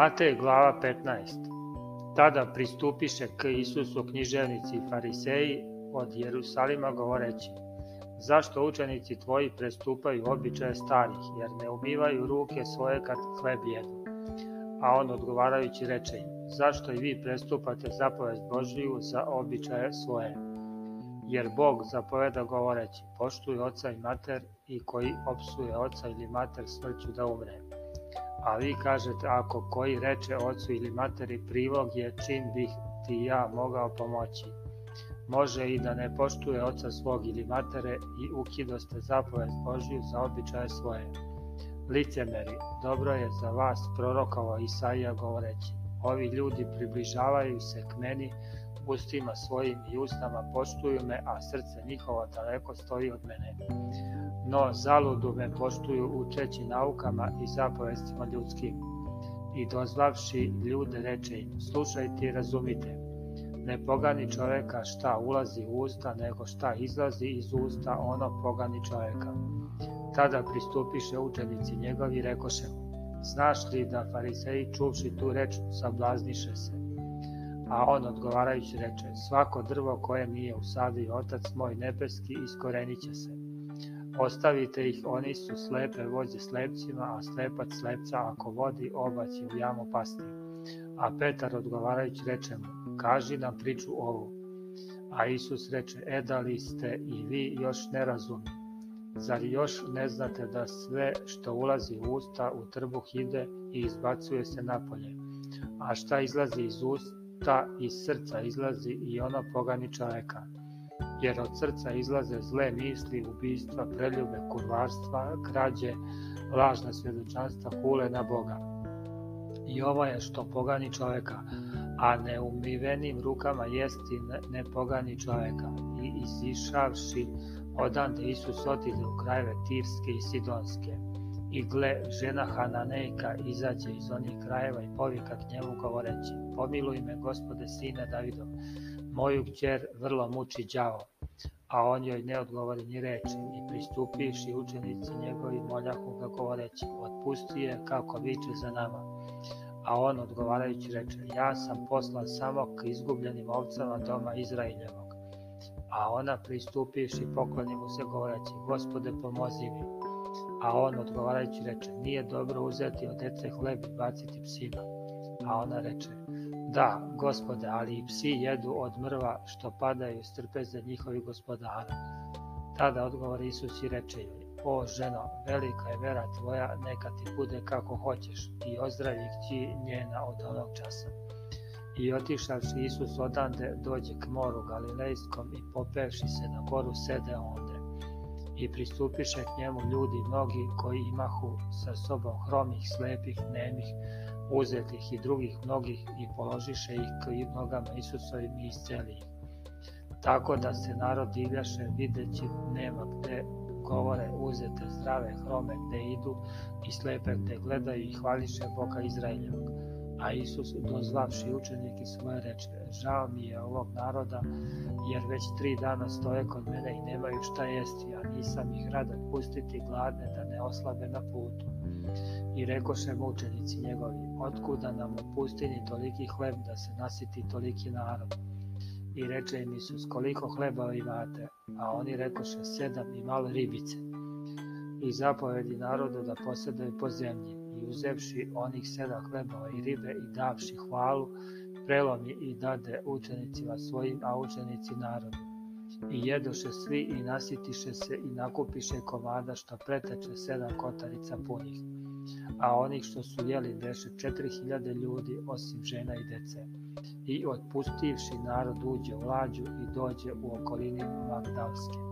Matej glava 15 Tada pristupiše k Isusu književnici i fariseji od Jerusalima govoreći Zašto učenici tvoji prestupaju običaje starih, jer ne umivaju ruke svoje kad hleb jedu? A on odgovarajući reče im, zašto i vi prestupate zapovest Božiju za običaje svoje? Jer Bog zapoveda govoreći, poštuj oca i mater i koji opsuje oca ili mater smrću da umre a vi kažete ako koji reče ocu ili materi privog je čim bih ti ja mogao pomoći. Može i da ne poštuje oca svog ili matere i ukidoste zapovest Božiju za običaje svoje. Licemeri, dobro je za vas prorokovo Isaija govoreći, ovi ljudi približavaju se k meni, ustima svojim i usnama poštuju me, a srce njihovo daleko stoji od mene no zaludu me poštuju učeći naukama i zapovestima ljudskim. I dozvavši ljude reče im, slušajte i razumite, ne pogani čoveka šta ulazi u usta, nego šta izlazi iz usta, ono pogani čoveka. Tada pristupiše učenici njegovi, i rekoše mu, znaš li da fariseji čuvši tu reč sablazniše se? A on odgovarajući reče, svako drvo koje nije je usadio otac moj nebeski iskorenit će se Ostavite ih, oni su slepe vođe slepcima, a slepac slepca ako vodi, obać je u jamu pasti. A Petar odgovarajući reče mu, kaži nam priču ovu. A Isus reče, edali ste i vi još nerazumni. Zar još ne znate da sve što ulazi u usta u trbuh ide i izbacuje se napolje? A šta izlazi iz usta i srca izlazi i ono pogani čoveka jer od srca izlaze zle misli, ubistva, preljube, kurvarstva, krađe, lažna svjedočanstva, hule na Boga. I ovo je što pogani čovjeka, a neumivenim rukama jesti ne pogani čovjeka. I izišavši odande Isus otide u krajeve Tirske i Sidonske. I gle, žena Hananejka izađe iz onih krajeva i povika k njemu govoreći, pomiluj me gospode sine Davidov, Моју ћер врло мучи ђаво, а он јој не одговори ни речи, и приступивши ученици његови мољаху ga говорећи: Отпусти је, како виче за нама. А он одговарајући рече: Ја сам послан само к изгубљеним овцама дома Израиљевог. А она приступивши поклони му се говорећи: Господе помози ми. A on odgovarajući reče, nije dobro uzeti od dece hleb i baciti psima. A ona reče, Da, gospode, ali i psi jedu od mrva što padaju s trpeze njihovih gospodara. Tada odgovori Isus i reče joj, o ženo, velika je vera tvoja, neka ti bude kako hoćeš i ozdravi kći njena od onog časa. I otišavši Isus odande, dođe k moru Galilejskom i popevši se na goru sede onde. I pristupiše k njemu ljudi mnogi koji imahu sa sobom hromih, slepih, nemih, uzetih i drugih mnogih i položiše ih k nogama Isusovim i isceli ih. Tako da se narod divljaše videći nema gde govore uzete zdrave hrome gde idu i slepe gde gledaju i hvališe Boga Izraeljevog. A Isus dozvavši učenike svoje reče, žao mi je ovog naroda, jer već tri dana stoje kod mene i nemaju šta jesti, a nisam ih radan pustiti gladne da ne oslabe na putu I rekoše mučenici njegovi, otkuda nam u pustinji toliki hleb da se nasiti toliki narod? I reče im Isus, koliko hleba imate? A oni rekoše, sedam i malo ribice. I zapovedi narodu da posedaju po zemlji. I uzevši onih sedam hleba i ribe i davši hvalu, prelomi i dade učenicima svojim, a učenici narodu I jedoše svi i nasitiše se i nakupiše komada što preteče sedam kotarica punih. A onih što su jeli beše četiri hiljade ljudi osim žena i dece. I otpustivši narod uđe u lađu i dođe u okolini Magdalske.